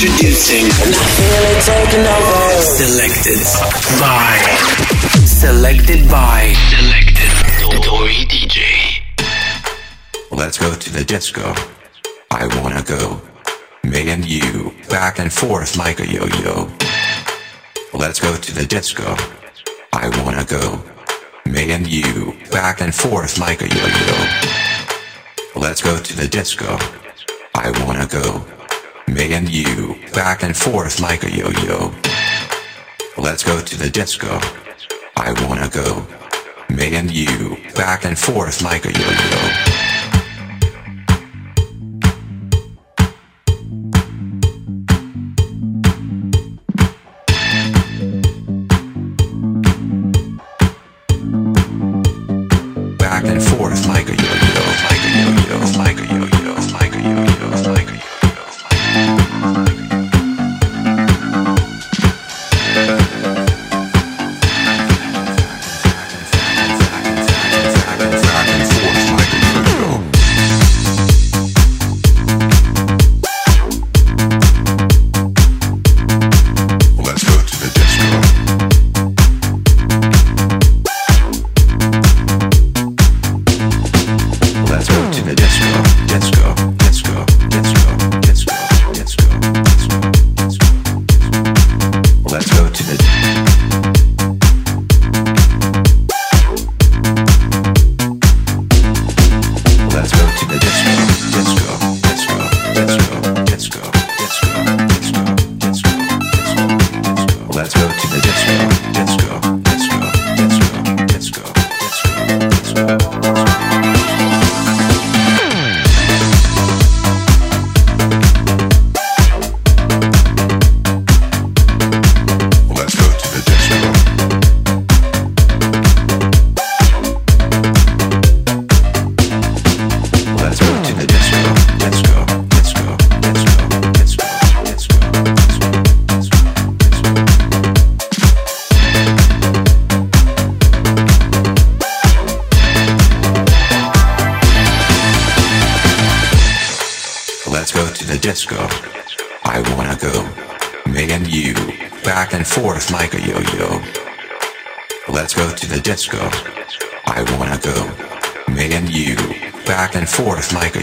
Introducing. Selected by. Selected by. Selected. Dori DJ. Let's go to the disco. I wanna go. Me and you, back and forth like a yo-yo. Let's go to the disco. I wanna go. Me and you, back and forth like a yo-yo. Let's go to the disco. I wanna go. Me and you, back and forth like a yo-yo. Let's go to the disco. I wanna go. Me and you, back and forth like a yo-yo.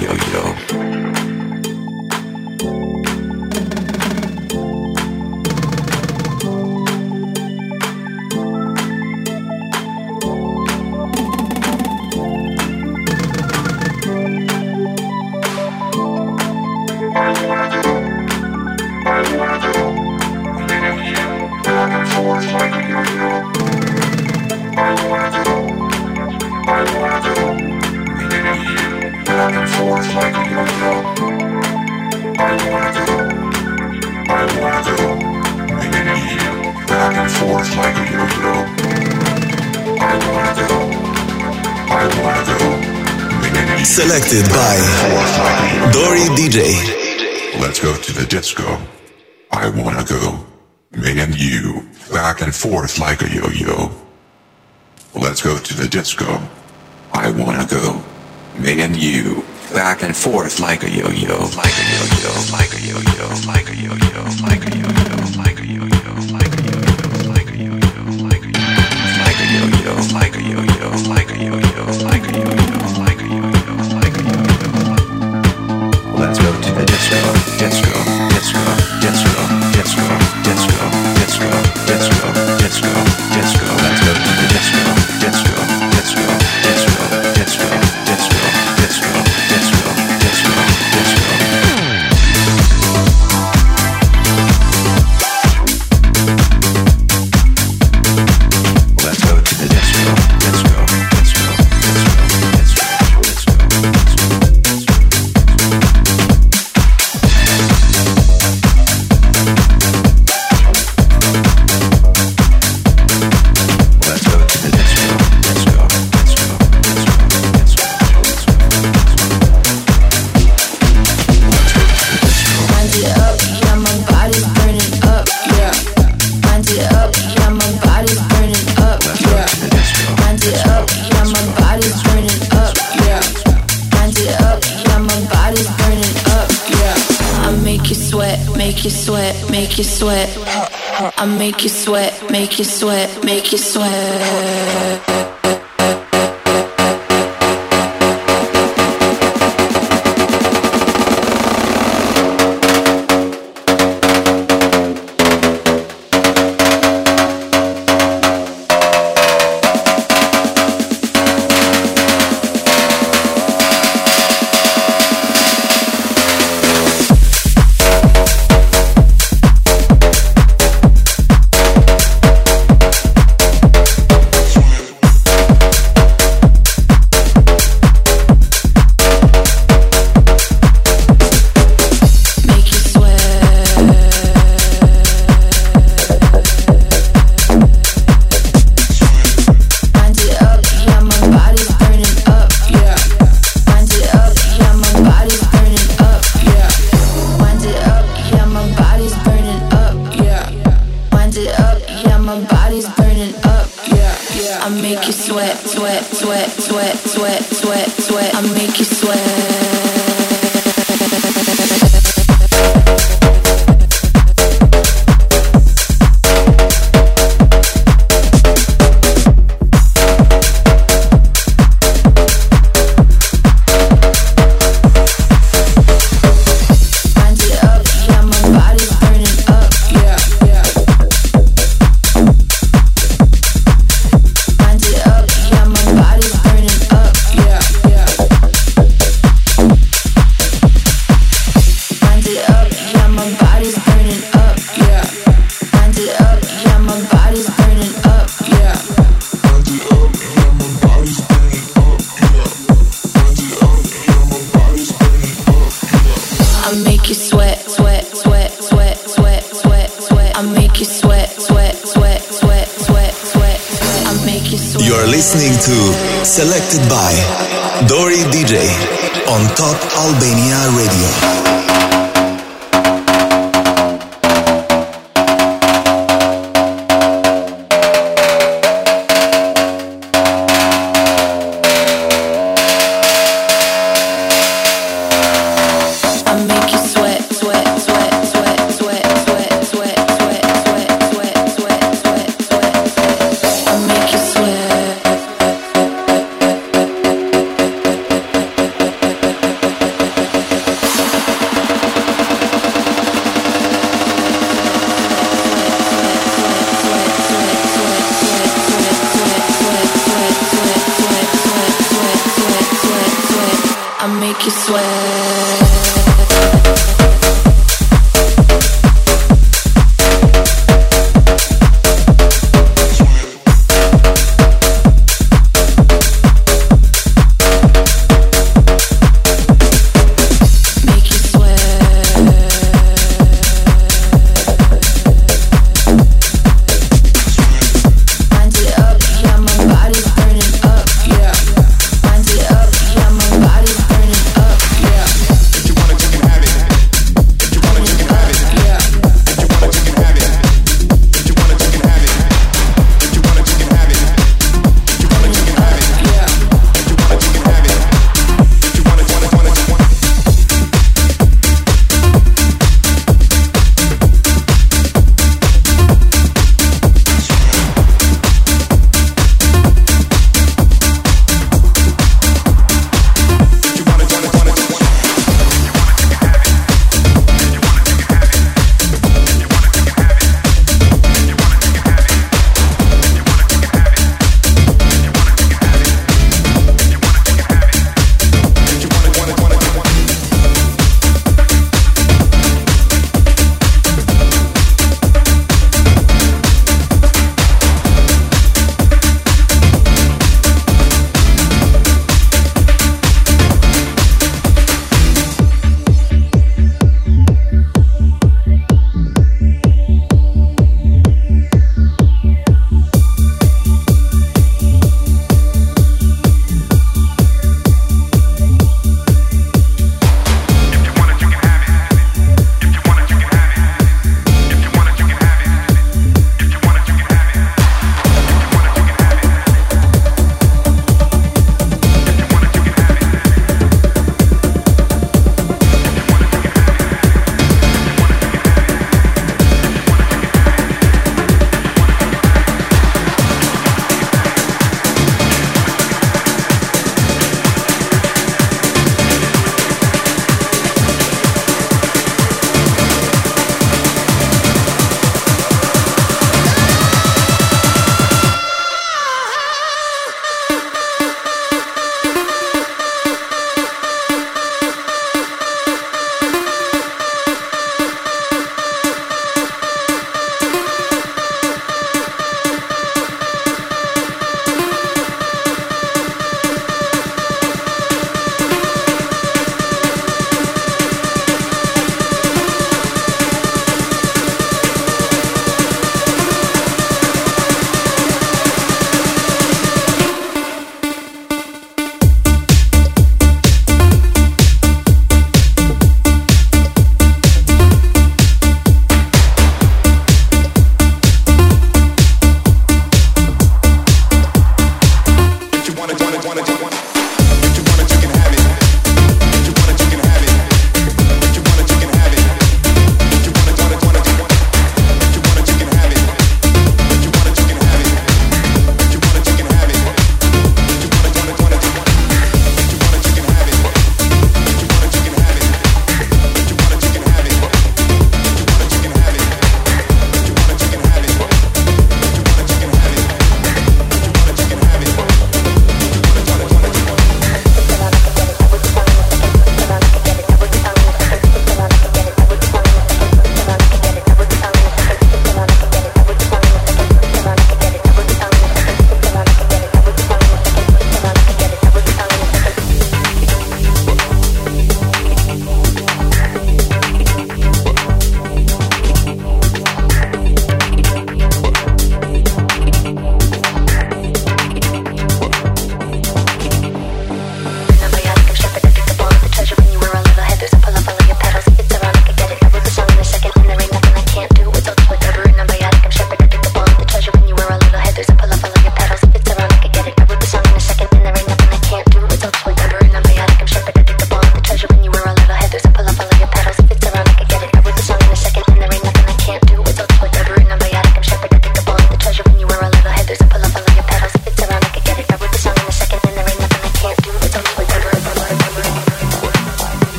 yo yo. Selected by Dori DJ. Let's go to the disco. I wanna go. Me and you, back and forth like a yo-yo. Let's go to the disco. I wanna go. Me and you, back and forth like a yo-yo, like a yo-yo, like a yo-yo, like a yo-yo, make you sweat, make you sweat. listening to Selected by Dori DJ on Top Albania Radio.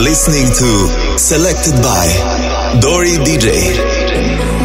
Listening to Selected by Dori DJ.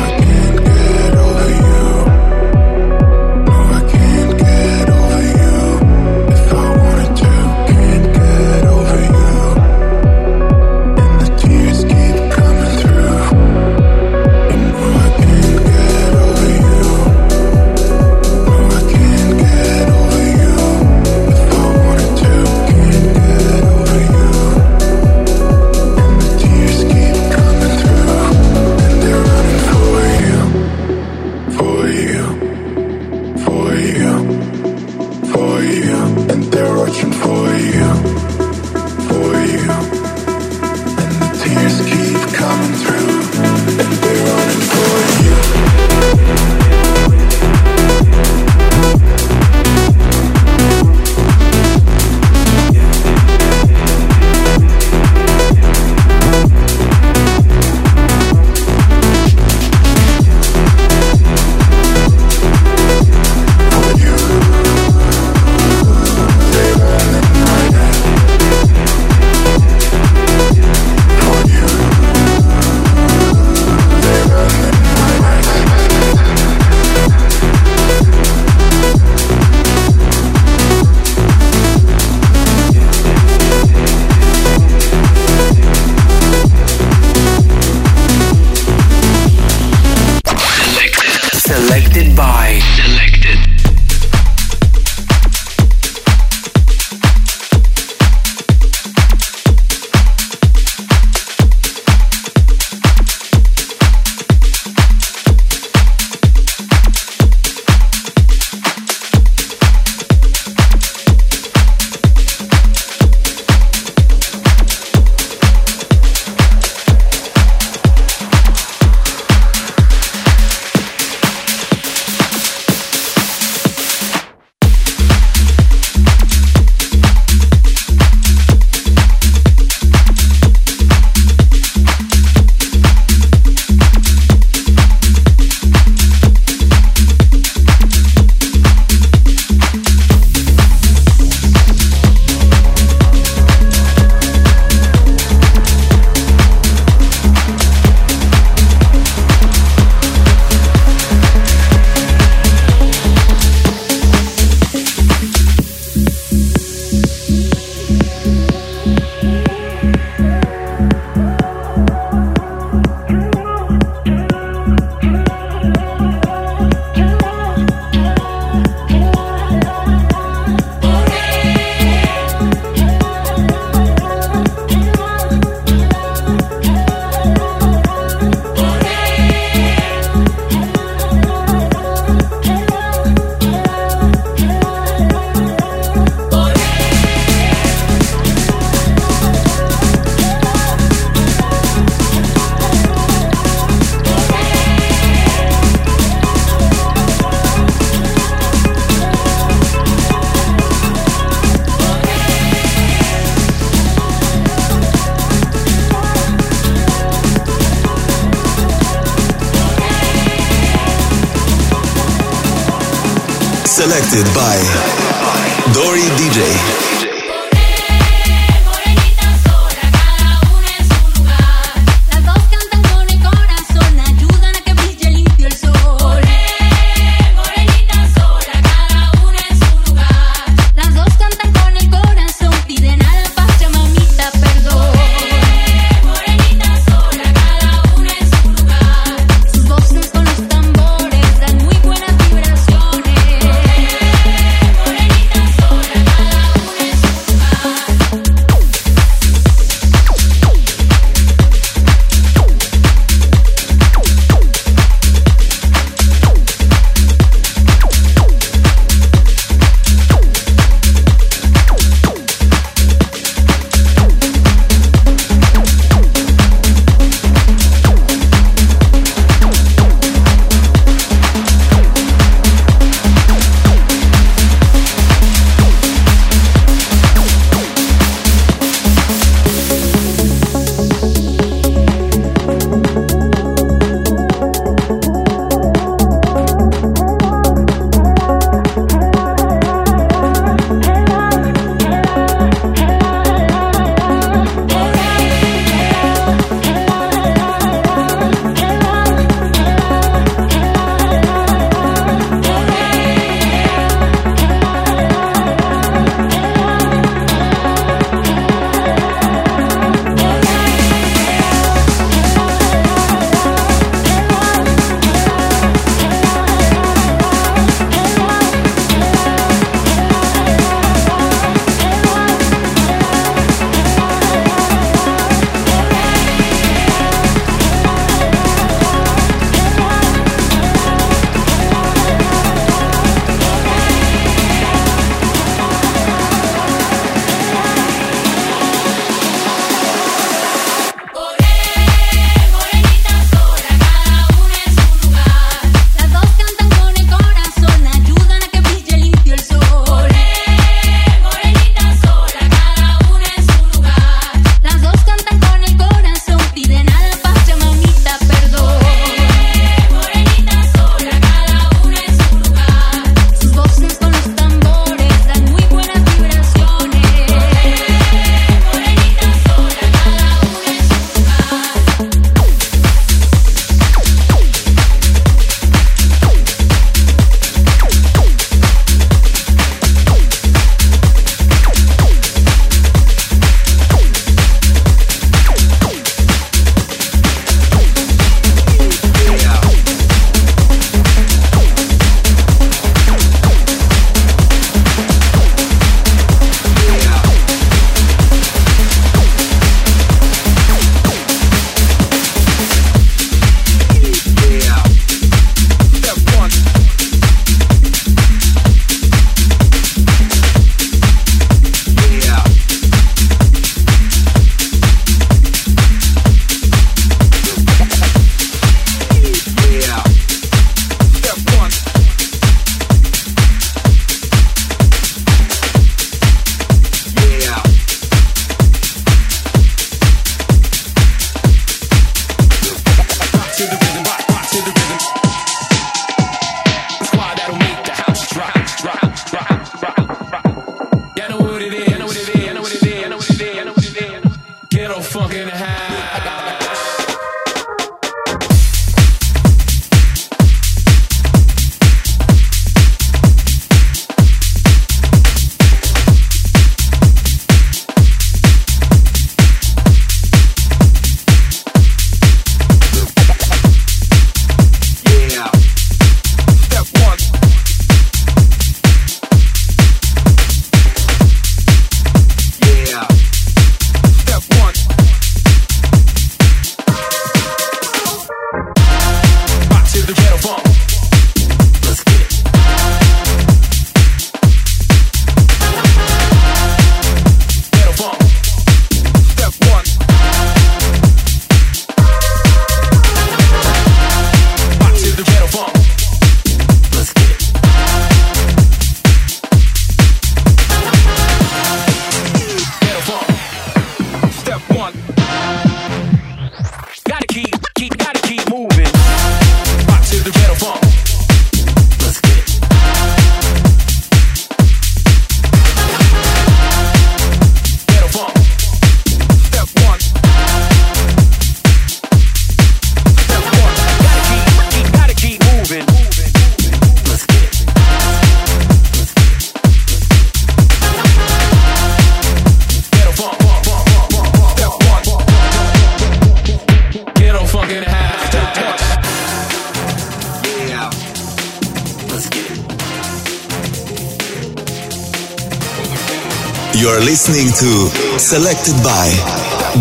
Selected by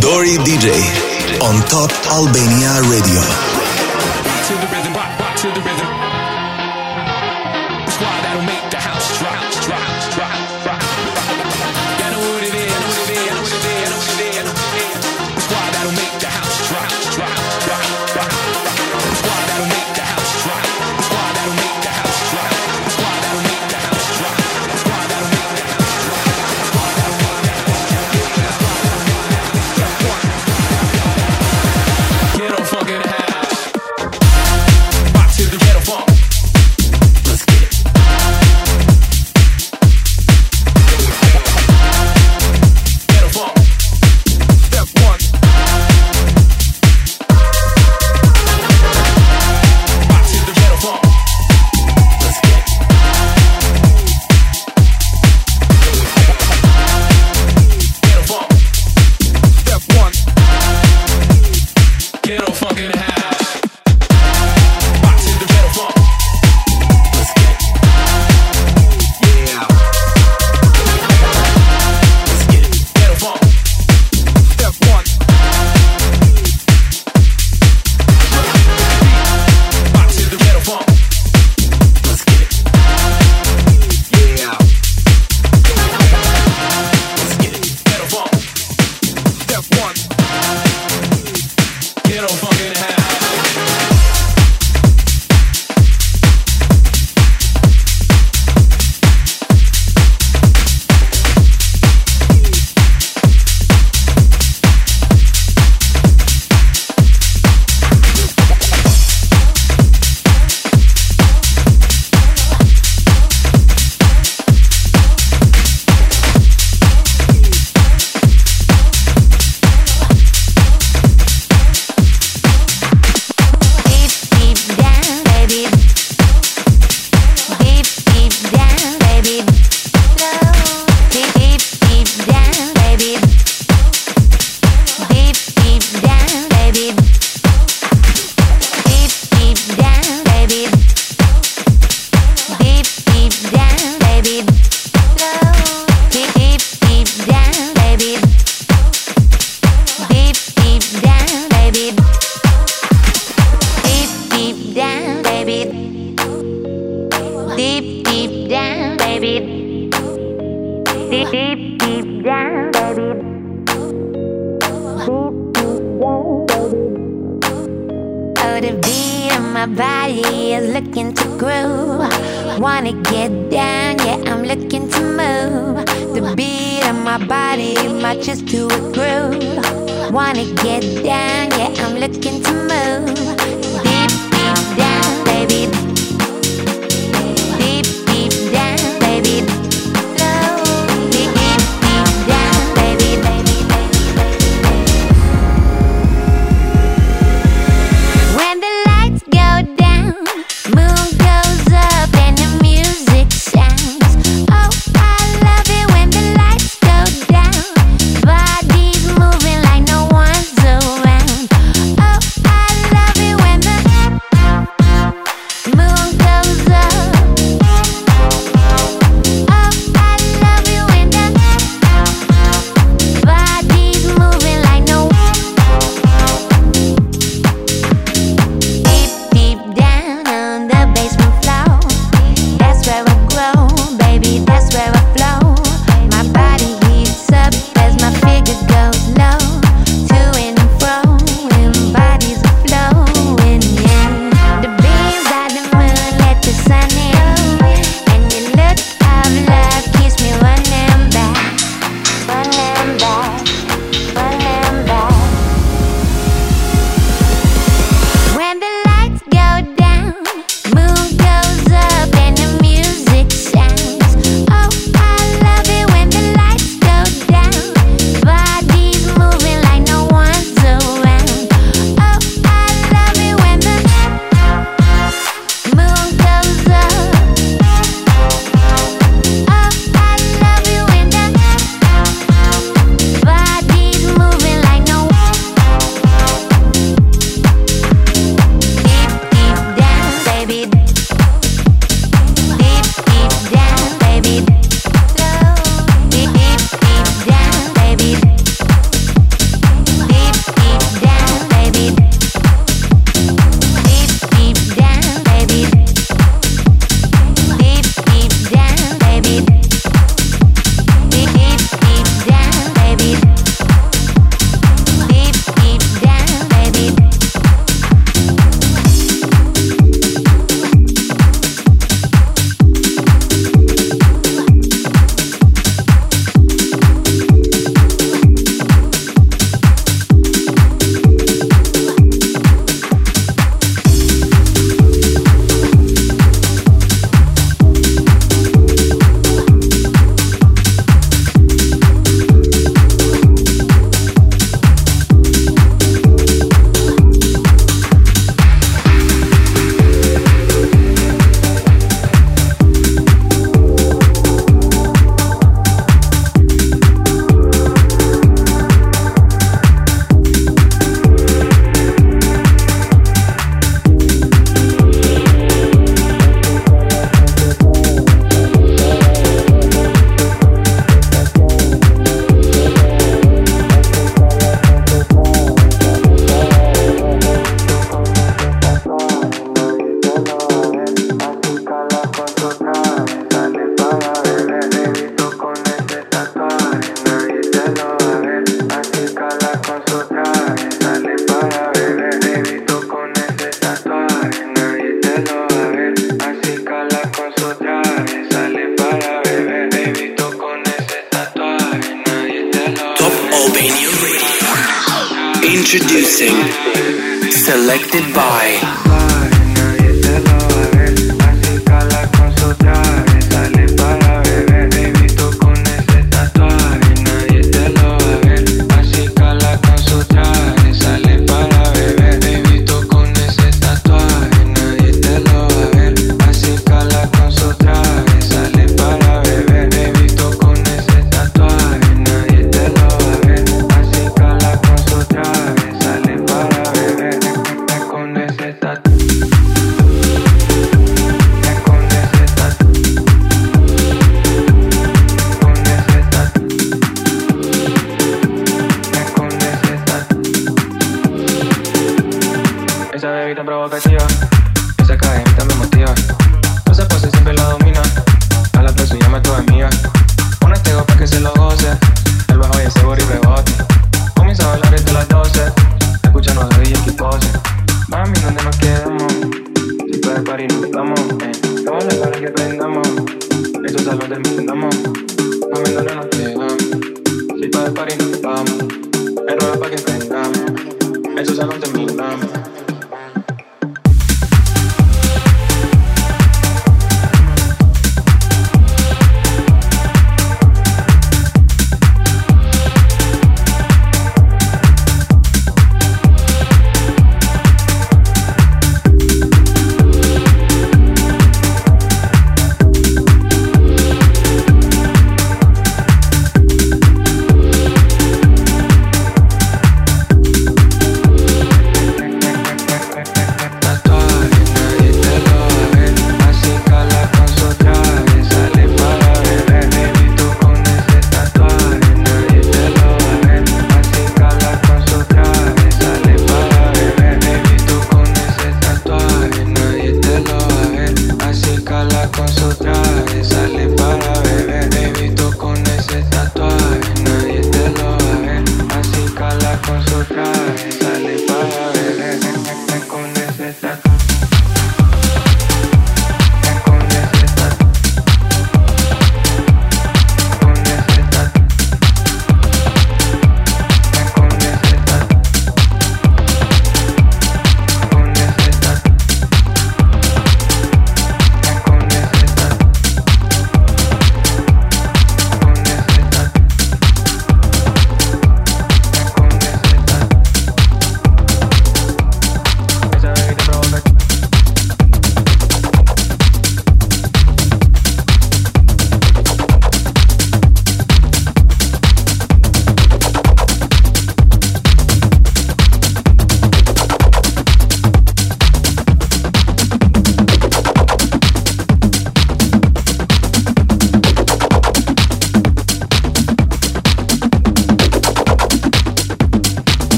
Dori DJ on Top Albania Radio.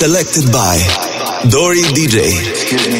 Selected by Dori DJ.